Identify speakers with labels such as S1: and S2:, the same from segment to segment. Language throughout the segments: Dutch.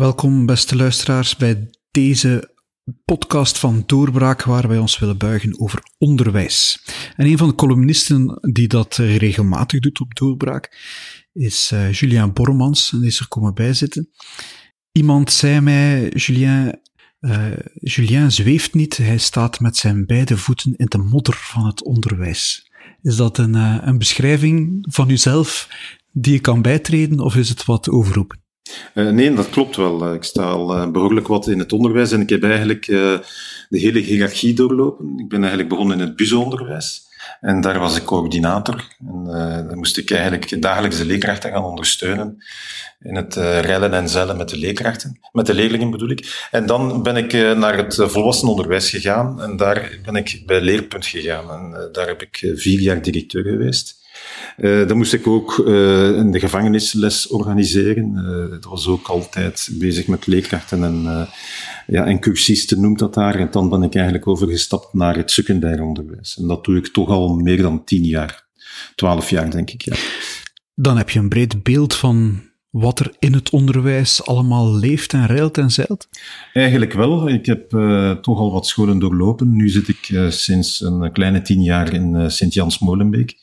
S1: Welkom, beste luisteraars, bij deze podcast van Doorbraak, waar wij ons willen buigen over onderwijs. En een van de columnisten die dat regelmatig doet op Doorbraak is uh, Julien Bormans, en die is er komen bijzitten. Iemand zei mij, Julien, uh, Julien zweeft niet, hij staat met zijn beide voeten in de modder van het onderwijs. Is dat een, uh, een beschrijving van uzelf die je kan bijtreden, of is het wat overroepen?
S2: Uh, nee, dat klopt wel. Ik sta al uh, behoorlijk wat in het onderwijs en ik heb eigenlijk de hele hiërarchie doorlopen. Ik ben eigenlijk begonnen in het BUZO-onderwijs. En daar was ik coördinator. En daar moest ik eigenlijk dagelijks de leerkrachten gaan ondersteunen in het rijden en zeilen met de leerkrachten, met de leerlingen bedoel ik. En dan ben ik naar het volwassenenonderwijs gegaan en daar ben ik bij Leerpunt gegaan. En daar heb ik vier jaar directeur geweest. Uh, dan moest ik ook uh, in de gevangenisles organiseren. Dat was ook altijd bezig met leerkrachten en, ja, en cursisten noemt dat daar. En dan ben ik eigenlijk overgestapt naar het secundair onderwijs. En dat doe ik toch al meer dan tien jaar. Twaalf jaar, denk ik, ja.
S1: Dan heb je een breed beeld van wat er in het onderwijs allemaal leeft en reilt en zeilt?
S2: Eigenlijk wel. Ik heb uh, toch al wat scholen doorlopen. Nu zit ik uh, sinds een kleine tien jaar in uh, Sint-Jans-Molenbeek,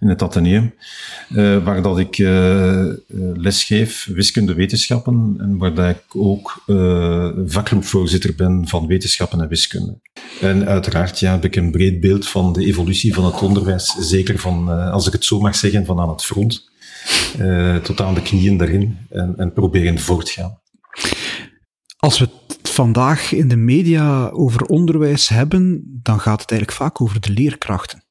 S2: in het Atheneum, waar dat ik lesgeef wiskunde wetenschappen en waar dat ik ook vakgroepvoorzitter ben van wetenschappen en wiskunde. En uiteraard ja, heb ik een breed beeld van de evolutie van het onderwijs, zeker van, als ik het zo mag zeggen, van aan het front uh, tot aan de knieën daarin en, en proberen voortgaan.
S1: Als we het vandaag in de media over onderwijs hebben, dan gaat het eigenlijk vaak over de leerkrachten.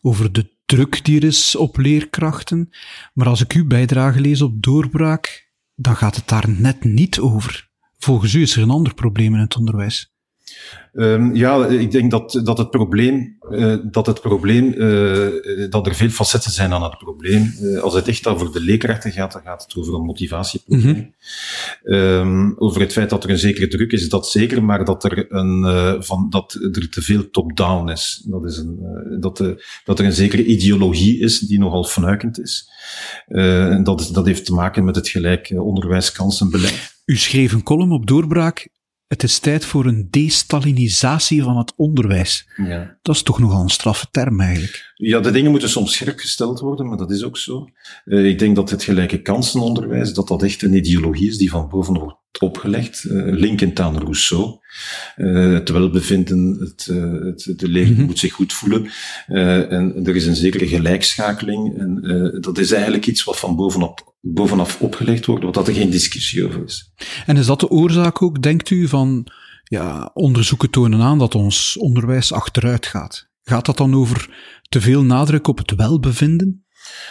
S1: Over de druk die er is op leerkrachten. Maar als ik uw bijdrage lees op doorbraak, dan gaat het daar net niet over. Volgens u is er een ander probleem in het onderwijs.
S2: Um, ja, ik denk dat, dat het probleem, uh, dat, het probleem uh, dat er veel facetten zijn aan het probleem. Uh, als het echt over de leerkrachten gaat, dan gaat het over een motivatieprobleem. Mm -hmm. um, over het feit dat er een zekere druk is, dat zeker, maar dat er, een, van, dat er te veel top-down is. Dat, is een, dat, dat er een zekere ideologie is die nogal fnuikend is. en dat, is, dat heeft te maken met het gelijk onderwijskansenbeleid.
S1: U schreef een column op Doorbraak het is tijd voor een destalinisatie van het onderwijs. Ja. Dat is toch nogal een straffe term eigenlijk.
S2: Ja, de dingen moeten soms scherp gesteld worden, maar dat is ook zo. Uh, ik denk dat het gelijke kansenonderwijs, dat dat echt een ideologie is die van boven wordt opgelegd, uh, linkend aan Rousseau. Uh, het welbevinden, het, het, de leerling mm -hmm. moet zich goed voelen. en er is een zekere gelijkschakeling. En dat is eigenlijk iets wat van bovenop, bovenaf opgelegd wordt, wat dat er geen discussie over is.
S1: En is dat de oorzaak ook, denkt u, van ja, onderzoeken tonen aan dat ons onderwijs achteruit gaat? Gaat dat dan over te veel nadruk op het welbevinden?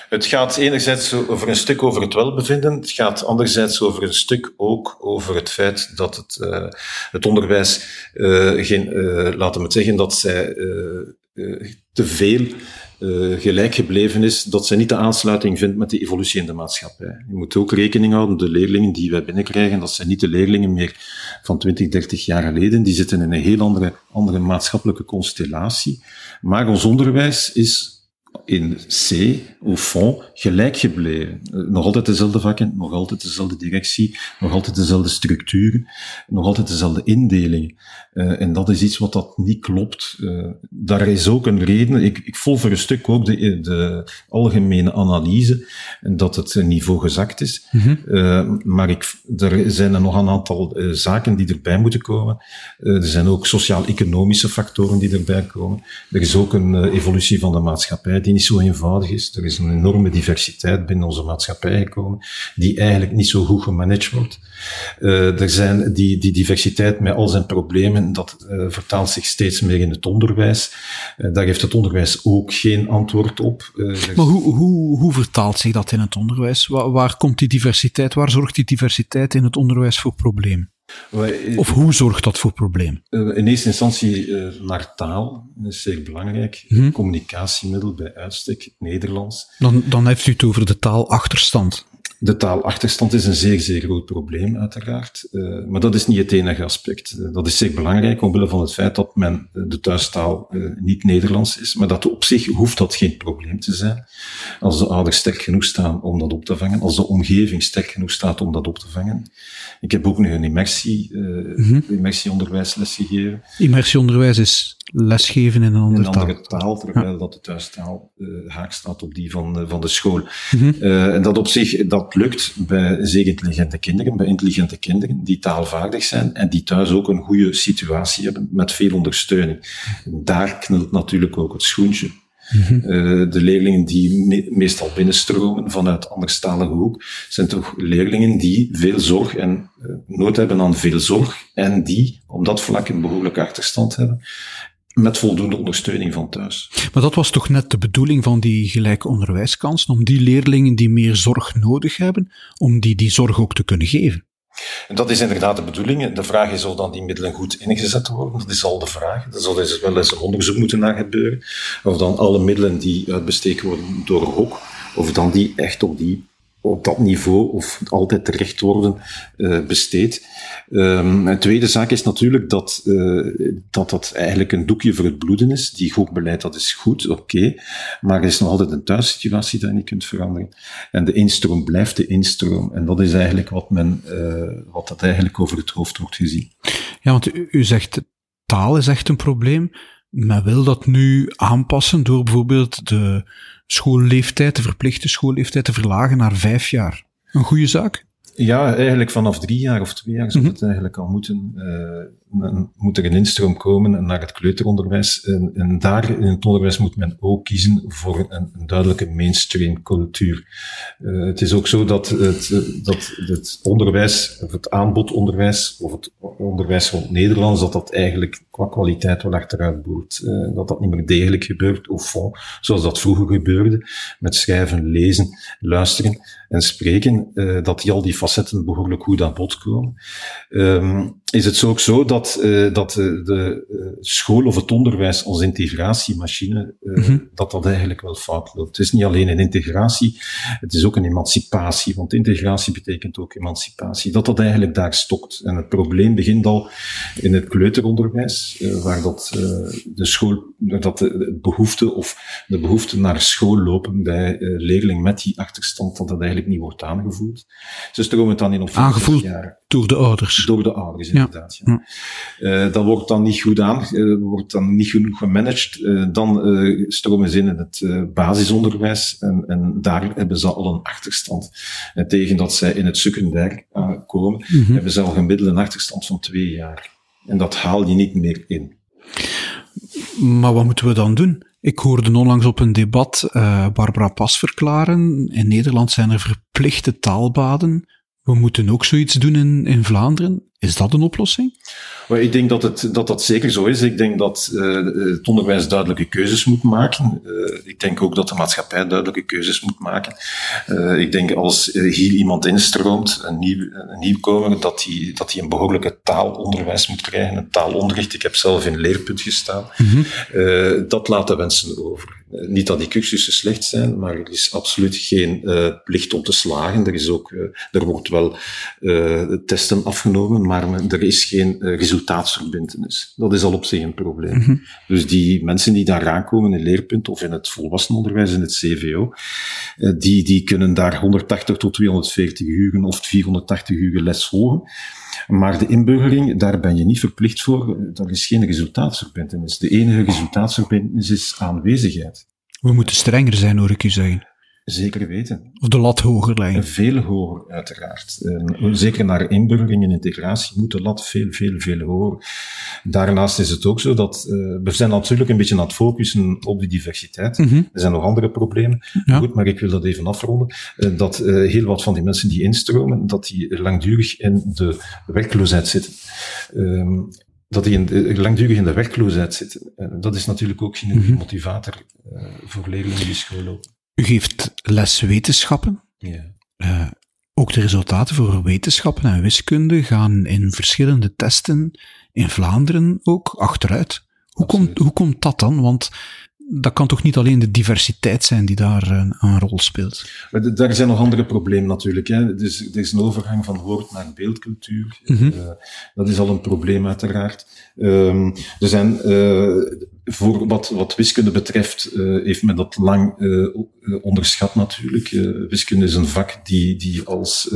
S2: Het gaat enerzijds over een stuk over het welbevinden. Het gaat anderzijds over een stuk ook over het feit dat het, uh, het onderwijs, uh, geen, uh, laten we het zeggen, dat zij te veel gelijk gebleven is, dat zij niet de aansluiting vindt met de evolutie in de maatschappij. Je moet ook rekening houden, de leerlingen die wij binnenkrijgen, dat zijn niet de leerlingen meer van 20, 30 jaar geleden. Die zitten in een heel andere, andere maatschappelijke constellatie. Maar ons onderwijs is in C, au fond, gelijk gebleven. Nog altijd dezelfde vakken, nog altijd dezelfde directie, nog altijd dezelfde structuren, nog altijd dezelfde indelingen. Uh, en dat is iets wat dat niet klopt. Uh, daar is ook een reden. Ik, ik volg voor een stuk ook de, de algemene analyse, dat het niveau gezakt is. Mm -hmm. uh, maar ik, er zijn er nog een aantal zaken die erbij moeten komen. er zijn ook sociaal-economische factoren die erbij komen. Er is ook een evolutie van de maatschappij die niet zo eenvoudig is. Er is een enorme diversiteit binnen onze maatschappij gekomen, die eigenlijk niet zo goed gemanaged wordt. Uh, er zijn die, die diversiteit met al zijn problemen, dat uh, vertaalt zich steeds meer in het onderwijs. Uh, daar heeft het onderwijs ook geen antwoord op.
S1: maar hoe, hoe, hoe vertaalt zich dat in het onderwijs? Waar komt die diversiteit, waar zorgt die diversiteit in het onderwijs voor problemen? Of hoe zorgt dat voor problemen?
S2: In eerste instantie naar taal, dat is zeer belangrijk. Hm? Communicatiemiddel bij uitstek, Nederlands.
S1: Dan, dan heeft u het over de taalachterstand.
S2: De taalachterstand is een zeer, zeer groot probleem, uiteraard. Uh, maar dat is niet het enige aspect. Uh, dat is zeer belangrijk omwille van het feit dat men de thuistaal uh, niet Nederlands is. Maar dat op zich hoeft dat geen probleem te zijn. Als de ouders sterk genoeg staan om dat op te vangen. Als de omgeving sterk genoeg staat om dat op te vangen. Ik heb ook nog een immersie, mm-hmm. immersieonderwijsles gegeven.
S1: Immersieonderwijs is lesgeven in een andere,
S2: in een andere taal. taal. terwijl ja. dat de thuistaal haak staat op die van, van de school. Mm-hmm. en dat op zich, dat lukt bij zeer intelligente kinderen, bij intelligente kinderen die taalvaardig zijn en die thuis ook een goede situatie hebben met veel ondersteuning. Daar knelt natuurlijk ook het schoentje. Uh, de leerlingen die me meestal binnenstromen vanuit anderstalige hoek, zijn toch leerlingen die veel zorg en uh, nood hebben aan veel zorg en die op dat vlak een behoorlijke achterstand hebben met voldoende ondersteuning van thuis.
S1: Maar dat was toch net de bedoeling van die gelijke onderwijskansen, om die leerlingen die meer zorg nodig hebben, om die die zorg ook te kunnen geven?
S2: En dat is inderdaad de bedoeling. De vraag is of dan die middelen goed ingezet worden. Dat is al de vraag. Er zal dus wel eens een onderzoek moeten naar gebeuren. Of dan alle middelen die uitbesteed worden door HOK, of dan die echt op die op dat niveau of altijd terecht worden uh, besteed. Um, een tweede zaak is natuurlijk dat, uh, dat dat eigenlijk een doekje voor het bloeden is. Die beleid dat is goed, oké. Maar er is nog altijd een thuissituatie die je niet kunt veranderen. En de instroom blijft de instroom. En dat is eigenlijk wat men, uh, wat dat eigenlijk over het hoofd wordt gezien.
S1: Ja, want u, u zegt taal is echt een probleem. Men wil dat nu aanpassen door bijvoorbeeld de schoolleeftijd, de verplichte schoolleeftijd te verlagen naar vijf jaar. Een goede zaak?
S2: Ja, eigenlijk vanaf drie jaar of twee jaar zou mhm. het eigenlijk al moeten. Uh, moet er een instroom komen naar het kleuteronderwijs. En, en, daar in het onderwijs moet men ook kiezen voor een, duidelijke mainstream cultuur. Uh, het is ook zo dat het, dat het onderwijs, of het aanbodonderwijs, of het onderwijs rond Nederlands, dat dat eigenlijk qua kwaliteit wel achteruit boert. Uh, dat dat niet meer degelijk gebeurt, of zoals dat vroeger gebeurde, met schrijven, lezen, luisteren en spreken, dat die al die facetten behoorlijk goed aan bod komen. Um, is het ook zo dat, uh, dat de, de uh, school of het onderwijs als integratiemachine, uh, mm -hmm. dat dat eigenlijk wel fout loopt. Het is niet alleen een integratie, het is ook een emancipatie, want integratie betekent ook emancipatie. Dat dat eigenlijk daar stokt. En het probleem begint al in het kleuteronderwijs, waar dat de school, dat de behoefte of de behoefte naar school lopen bij leerlingen met die achterstand, dat dat eigenlijk niet wordt aangevoerd. Ze stromen dan in op
S1: Aangevoeld jaar. door de ouders.
S2: Door de ouders, inderdaad. Ja. ja. Uh, dat wordt dan niet goed aan, uh, wordt dan niet genoeg gemanaged. Uh, dan stromen ze in het basisonderwijs en, en, daar hebben ze al een achterstand. En tegen dat zij in het secundair komen, mm -hmm. hebben ze al gemiddeld een achterstand van twee jaar. En dat haal je niet meer in.
S1: Maar wat moeten we dan doen? Ik hoorde onlangs op een debat uh, Barbara Pas verklaren. In Nederland zijn er verplichte taalbaden. We moeten ook zoiets doen in, in Vlaanderen. Is dat een oplossing?
S2: Maar ik denk dat, het, dat dat zeker zo is. Ik denk dat uh, het onderwijs duidelijke keuzes moet maken. Uh, ik denk ook dat de maatschappij duidelijke keuzes moet maken. Uh, ik denk als hier iemand instroomt, een, nieuw, een nieuwkomer, dat hij dat een behoorlijke taalonderwijs moet krijgen, een taalonderricht. Ik heb zelf in leerpunt gestaan. Mm -hmm. dat laat de wensen over. niet dat die cursussen slecht zijn, maar er is absoluut geen plicht om te slagen. Er, is ook, er wordt wel testen afgenomen, maar er is geen uh, resultaatsverbindenis. Dat is al op zich een probleem. Mm -hmm. Dus die mensen die daar aankomen in leerpunt of in het volwassenenonderwijs, in het CVO, uh, die, die kunnen daar 180 tot 240 uur of 480 uur les volgen. Maar de inburgering, daar ben je niet verplicht voor. Er is geen resultaatsverbindenis. De enige resultaatsverbindenis is aanwezigheid.
S1: We moeten strenger zijn, hoor ik u zeggen.
S2: Zeker weten.
S1: Of de lat hoger leggen.
S2: Veel hoger, uiteraard. En zeker naar inburgering en integratie moet de lat veel, veel, veel hoger. Daarnaast is het ook zo dat uh, we zijn natuurlijk een beetje aan het focussen op de diversiteit. Mm -hmm. Er zijn nog andere problemen. Ja. Goed, maar ik wil dat even afronden. Uh, dat uh, heel wat van die mensen die instromen, dat die langdurig in de werkloosheid zitten. Um, dat die in langdurig in de werkloosheid zitten. dat is natuurlijk ook geen mm -hmm. motivator voor leerlingen die school lopen.
S1: U geeft les wetenschappen.
S2: Ja.
S1: Uh, ook de resultaten voor wetenschappen en wiskunde gaan in verschillende testen in Vlaanderen ook achteruit. Hoe komt, hoe komt dat dan? Want dat kan toch niet alleen de diversiteit zijn die daar een, een rol speelt?
S2: Maar daar zijn nog andere problemen natuurlijk. Hè. Dus, er is een overgang van woord naar beeldcultuur. Mm dat is al een probleem uiteraard. Um, er zijn uh, voor wat, wat wiskunde betreft, uh, heeft men dat lang uh, onderschat natuurlijk. wiskunde is een vak die, die als,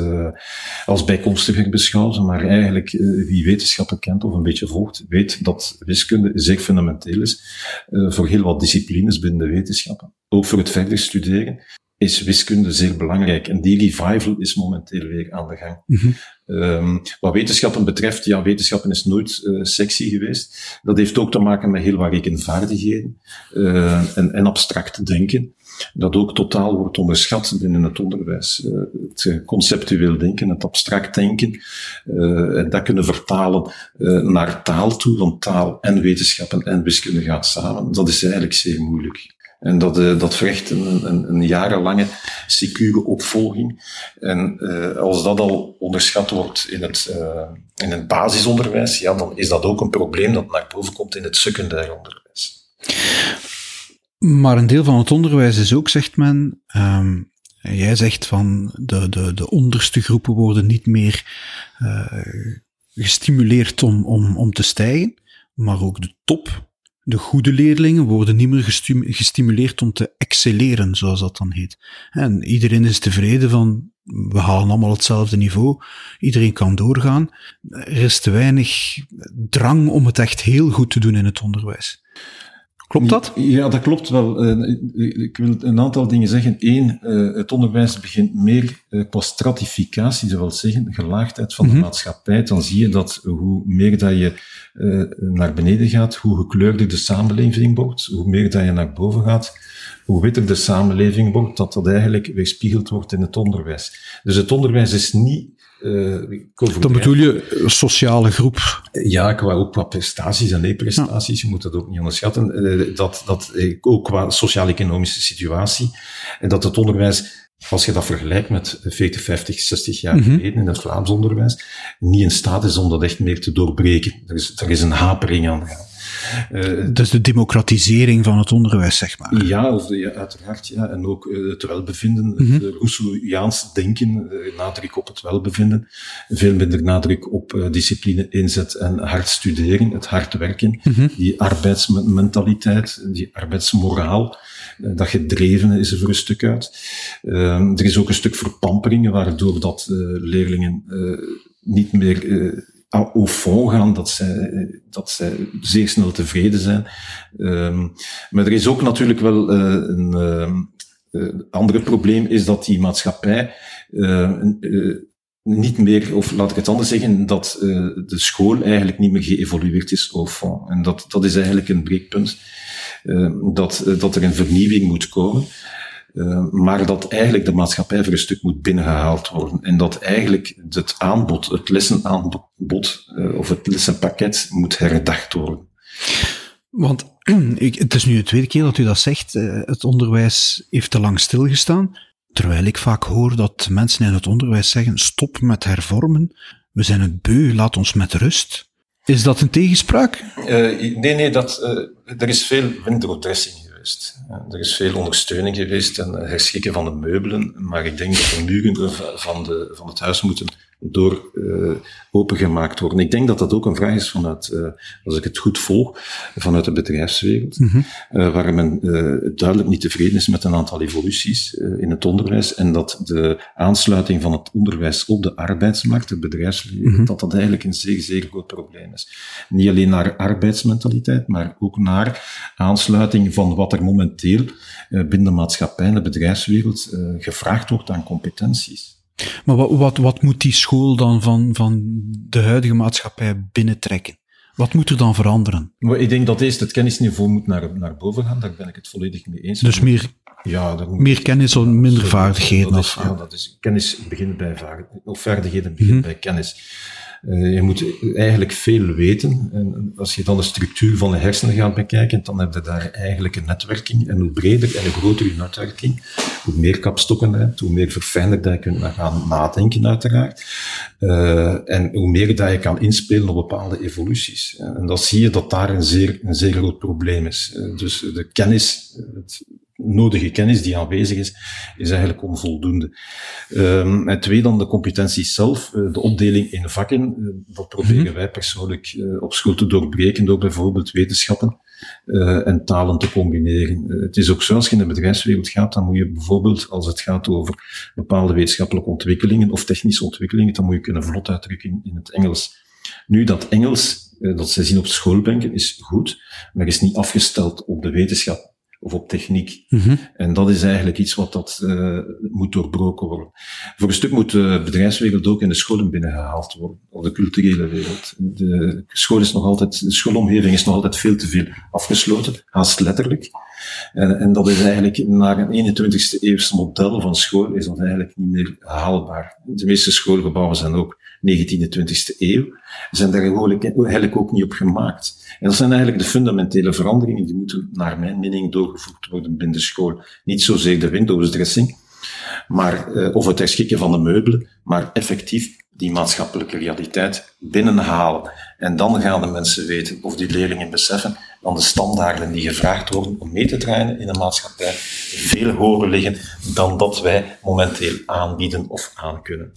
S2: als bijkomstig werd beschouwd, maar eigenlijk wie wetenschappen kent of een beetje volgt, weet dat wiskunde zeer fundamenteel is voor heel wat disciplines binnen de wetenschappen. Ook voor het verder studeren is wiskunde zeer belangrijk. En die revival is momenteel weer aan de gang. Mm um, wat wetenschappen betreft, ja, wetenschappen is nooit uh, sexy geweest. Dat heeft ook te maken met heel wat rekenvaardigheden uh, en, abstract denken. Dat ook totaal wordt onderschat binnen het onderwijs. Uh, het conceptueel denken, het abstract denken, en dat kunnen vertalen naar taal toe, want taal en wetenschappen en wiskunde gaan samen. Dat is eigenlijk zeer moeilijk. En dat, uh, dat vergt een, een, een, jarenlange secure opvolging. En uh, als dat al onderschat wordt in het, uh, in het basisonderwijs, ja, dan is dat ook een probleem dat naar boven komt in het secundair onderwijs.
S1: Maar een deel van het onderwijs is ook, zegt men, um, jij zegt van de, de, de onderste groepen worden niet meer gestimuleerd om, om, om te stijgen, maar ook de top de goede leerlingen worden niet meer gestimuleerd om te excelleren, zoals dat dan heet. En iedereen is tevreden van, we halen allemaal hetzelfde niveau, iedereen kan doorgaan. Er is te weinig drang om het echt heel goed te doen in het onderwijs. Klopt dat?
S2: Ja, dat klopt wel. Eh, ik wil een aantal dingen zeggen. Eén, eh, het onderwijs begint meer eh, qua stratificatie, dat wil zeggen, gelaagdheid van de mhm. maatschappij. Dan zie je dat hoe meer dat je naar beneden gaat, hoe gekleurder de samenleving wordt, hoe meer dat je naar boven gaat, hoe witter de samenleving wordt, dat dat eigenlijk weerspiegeld wordt in het onderwijs. Dus het onderwijs is niet
S1: Dan bedoel je sociale groep?
S2: Ja, qua, ook qua prestaties en leerprestaties, je moet dat ook niet onderschatten. Uh, dat, dat, uh, ook qua sociaal-economische situatie. En dat het onderwijs, als je dat vergelijkt met 40, 50, 60 jaar mhm. geleden in het Vlaams onderwijs, niet in staat is om dat echt meer te doorbreken. Er is, er is een hapering aan.
S1: Uh, dus de democratisering van het onderwijs, zeg maar.
S2: Ja, of ja uiteraard. Ja. En ook uh, het welbevinden, mm -hmm. het mhm. Rousseauiaans denken, nadruk op het welbevinden. Veel minder nadruk op discipline, inzet en hard studeren, het hard werken. Mm -hmm. Die arbeidsmentaliteit, die arbeidsmoraal dat gedreven is er voor een stuk uit. Uh, er is ook een stuk verpampering, waardoor dat uh, leerlingen uh, niet meer au fond gaan, dat zij, dat zij zeer snel tevreden zijn. Um, maar er is ook natuurlijk wel uh, een uh, andere probleem, is dat die maatschappij niet meer, of laat ik het anders zeggen, dat de school eigenlijk niet meer geëvolueerd is au fond. En dat, dat is eigenlijk een breekpunt, dat, dat er een vernieuwing moet komen. Uh, maar dat eigenlijk de maatschappij voor een stuk moet binnengehaald worden. En dat eigenlijk het aanbod, het lessenaanbod uh, of het lessenpakket moet herdacht worden.
S1: Want ik, het is nu de tweede keer dat u dat zegt. Uh, het onderwijs heeft te lang stilgestaan. Terwijl ik vaak hoor dat mensen in het onderwijs zeggen: stop met hervormen. We zijn het beu, laat ons met rust. Is dat een tegenspraak?
S2: nee, nee, dat, er is veel window-dressing er is veel ondersteuning geweest en herschikken van de meubelen, maar ik denk dat de muren van, de, van het huis moeten door uh, opengemaakt worden. Ik denk dat dat ook een vraag is vanuit, uh, als ik het goed volg, vanuit de bedrijfswereld, mm -hmm. uh, waar men duidelijk niet tevreden is met een aantal evoluties in het onderwijs en dat de aansluiting van het onderwijs op de arbeidsmarkt, het bedrijfsleven, mm -hmm. dat dat eigenlijk een zeer, zeer groot probleem is. Niet alleen naar arbeidsmentaliteit, maar ook naar aansluiting van wat er momenteel binnen de maatschappij en de bedrijfswereld gevraagd wordt aan competenties.
S1: Maar wat, wat, wat moet die school dan van, van de huidige maatschappij binnentrekken? Wat moet er dan veranderen?
S2: Maar ik denk dat eerst het kennisniveau moet naar, naar boven gaan, daar ben ik het volledig mee eens.
S1: Dus meer, ja, meer kennis of minder vaardigheden?
S2: Dat is, ja, dat is, kennis begint bij vaardigheden, of vaardigheden beginnen mm -hmm. bij kennis. Je moet eigenlijk veel weten. En als je dan de structuur van de hersenen gaat bekijken, dan heb je daar eigenlijk een netwerking. En hoe breder en hoe groter je netwerking, hoe meer kapstokken je hebt, hoe meer verfijnder dat je kunt gaan nadenken uiteraard. en hoe meer dat je kan inspelen op bepaalde evoluties. En dan zie je dat daar een zeer, een zeer groot probleem is. dus de kennis, het nodige kennis die aanwezig is, is eigenlijk onvoldoende. Um, en twee dan de competenties zelf, uh, de opdeling in vakken, uh, dat proberen mhm. wij persoonlijk uh, op school te doorbreken door bijvoorbeeld wetenschappen en talen te combineren. het is ook zo, als je in de bedrijfswereld gaat, dan moet je bijvoorbeeld, als het gaat over bepaalde wetenschappelijke ontwikkelingen of technische ontwikkelingen, dan moet je kunnen vlot uitdrukken in het Engels. Nu, dat Engels, dat ze zien op schoolbanken, is goed, maar is niet afgesteld op de wetenschap of op techniek. Mm En dat is eigenlijk iets wat dat uh, moet doorbroken worden. Voor een stuk moet de bedrijfswereld ook in de scholen binnengehaald worden, of de culturele wereld. De school is nog altijd, de schoolomgeving is nog altijd veel te veel afgesloten, haast letterlijk. En, en dat is eigenlijk, naar een 21ste eeuwse model van school, is dat eigenlijk niet meer haalbaar. De meeste schoolgebouwen zijn ook 19e, 20e eeuw, zijn daar eigenlijk ook niet op gemaakt. En dat zijn eigenlijk de fundamentele veranderingen die moeten, naar mijn mening, doorgevoerd worden binnen de school. Niet zozeer de Windows dressing, maar, uh, of het herschikken van de meubelen, maar effectief die maatschappelijke realiteit binnenhalen. En dan gaan de mensen weten, of die leerlingen beseffen, dat de standaarden die gevraagd worden om mee te draaien in de maatschappij veel hoger liggen dan dat wij momenteel aanbieden of aankunnen.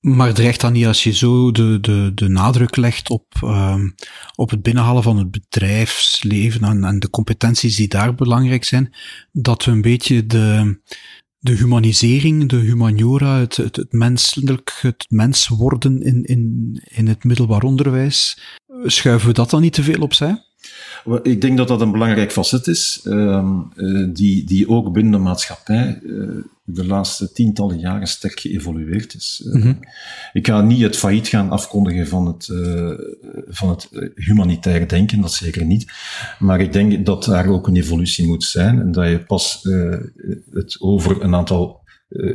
S1: Maar dreigt dan niet als je zo de, de, de nadruk legt op, uh, op het binnenhalen van het bedrijfsleven en, en de competenties die daar belangrijk zijn, dat we een beetje de, de humanisering, de humaniora, het, het, het menselijk, het mens worden in, in, in het middelbaar onderwijs, schuiven we dat dan niet te veel opzij?
S2: Ik denk dat dat een belangrijk facet is, uh, die, die ook binnen de maatschappij uh, de laatste tientallen jaren sterk geëvolueerd is. Mm Ik ga niet het failliet gaan afkondigen van het, van het humanitair denken, dat zeker niet. Maar ik denk dat daar ook een evolutie moet zijn en dat je pas het over een aantal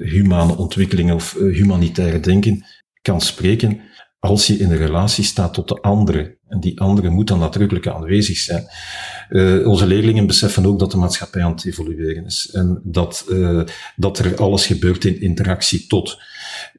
S2: humane ontwikkelingen of humanitaire denken kan spreken als je in een relatie staat tot de andere. En die andere moet dan nadrukkelijk aanwezig zijn. Uh, onze leerlingen beseffen ook dat de maatschappij aan het evolueren is. En dat, uh, dat er alles gebeurt in interactie tot.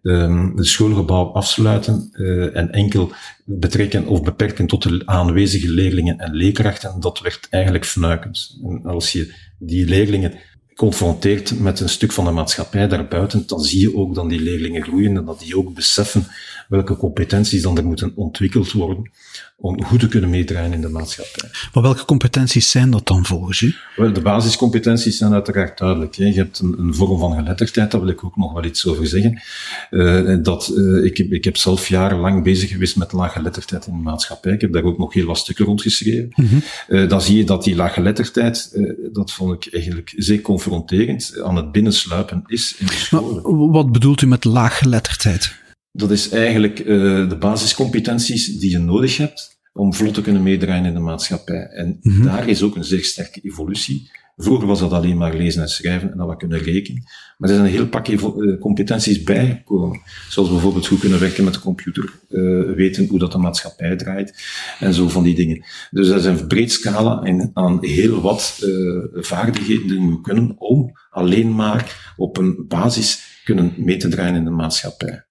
S2: Um, de schoolgebouw afsluiten uh, en enkel betrekken of beperken tot de aanwezige leerlingen en leerkrachten, dat werd eigenlijk fnuikend. En als je die leerlingen confronteert met een stuk van de maatschappij daarbuiten, dan zie je ook dat die leerlingen groeien en dat die ook beseffen welke competenties dan er moeten ontwikkeld worden om goed te kunnen meedraaien in de maatschappij.
S1: Maar welke competenties zijn dat dan volgens u?
S2: Wel, de basiscompetenties zijn uiteraard duidelijk. Hè. Je hebt een, een, vorm van geletterdheid, daar wil ik ook nog wel iets over zeggen. Uh, dat, uh, ik, heb, ik heb zelf jarenlang bezig geweest met laaggeletterdheid in de maatschappij. Ik heb daar ook nog heel wat stukken rond geschreven. Mm -hmm. uh, dan zie je dat die laaggeletterdheid, dat vond ik eigenlijk zeer confronterend, aan het binnensluipen is in de scholen.
S1: wat bedoelt u met laaggeletterdheid?
S2: Dat is eigenlijk uh, de basiscompetenties die je nodig hebt om vlot te kunnen meedraaien in de maatschappij. En mm -hmm. daar is ook een zeer sterke evolutie. Vroeger was dat alleen maar lezen en schrijven en dat we kunnen rekenen. Maar er zijn een heel pak uh, competenties bijgekomen. Zoals bijvoorbeeld hoe kunnen werken met de computer, uh, weten hoe dat de maatschappij draait en zo van die dingen. Dus dat is een breed scala aan heel wat uh, vaardigheden die we kunnen om alleen maar op een basis kunnen mee te draaien in de maatschappij.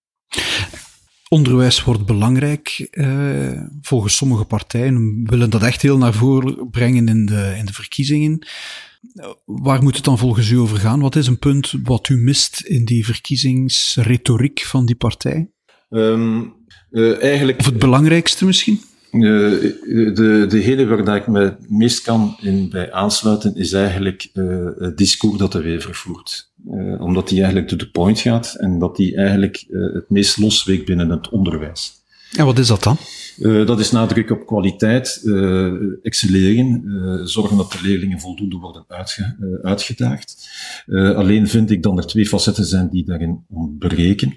S1: Onderwijs wordt belangrijk. Uh, volgens sommige partijen willen dat echt heel naar voren brengen in de, in de verkiezingen. Waar moet het dan volgens u over gaan? Wat is een punt wat u mist in die verkiezingsretoriek van die partij? Um, uh, eigenlijk, of het belangrijkste misschien?
S2: Uh, de, degene waar ik me het meest kan in bij aansluiten is eigenlijk het discours dat de Wever voert. Uh, omdat die eigenlijk to the point gaat en dat die eigenlijk uh, het meest losweekt binnen het onderwijs.
S1: En wat is dat dan?
S2: Uh, dat is nadruk op kwaliteit, excelleren, zorgen dat de leerlingen voldoende worden uitge uitgedaagd. alleen vind ik dat er twee facetten zijn die daarin ontbreken.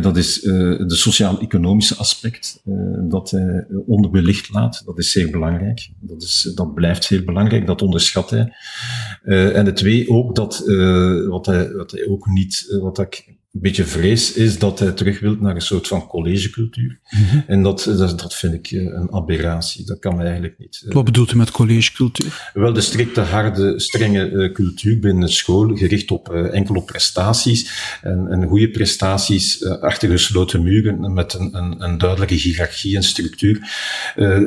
S2: dat is de sociaal-economische aspect, dat hij onderbelicht laat. Dat is zeer belangrijk. Dat, is, dat blijft zeer belangrijk, dat onderschat hij. en de twee, ook dat, hij, wat hij ook niet, wat ik beetje vrees is dat hij terug wil naar een soort van collegecultuur. Mhm. En dat, dat, dat, vind ik een aberratie. Dat kan eigenlijk niet.
S1: Wat bedoelt u met collegecultuur?
S2: Wel, de strikte, harde, strenge cultuur binnen de school, gericht op enkel op prestaties. En, en goede prestaties achter gesloten muren met een, een, een duidelijke hiërarchie en structuur.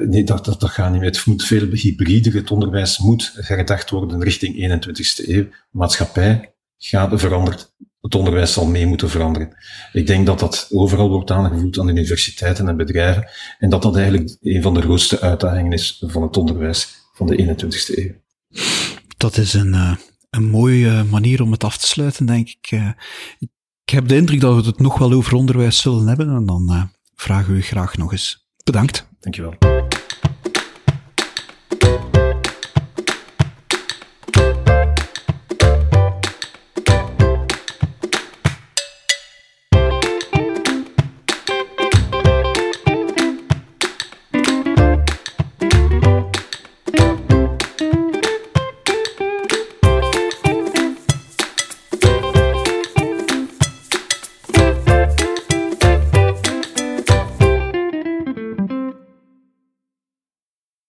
S2: nee, dat, dat, dat gaat niet meer. Het moet veel hybrider. Het onderwijs moet herdacht worden richting 21ste eeuw. Maatschappij gaat veranderd. Het onderwijs zal mee moeten veranderen. Ik denk dat dat overal wordt aangevoeld aan de universiteiten en bedrijven. En dat dat eigenlijk een van de grootste uitdagingen is van het onderwijs van de 21ste eeuw.
S1: Dat is een, uh, een mooie manier om het af te sluiten, denk ik. Uh, ik heb de indruk dat we het nog wel over onderwijs zullen hebben. En dan vragen we u graag nog eens. Bedankt.
S2: Dankjewel.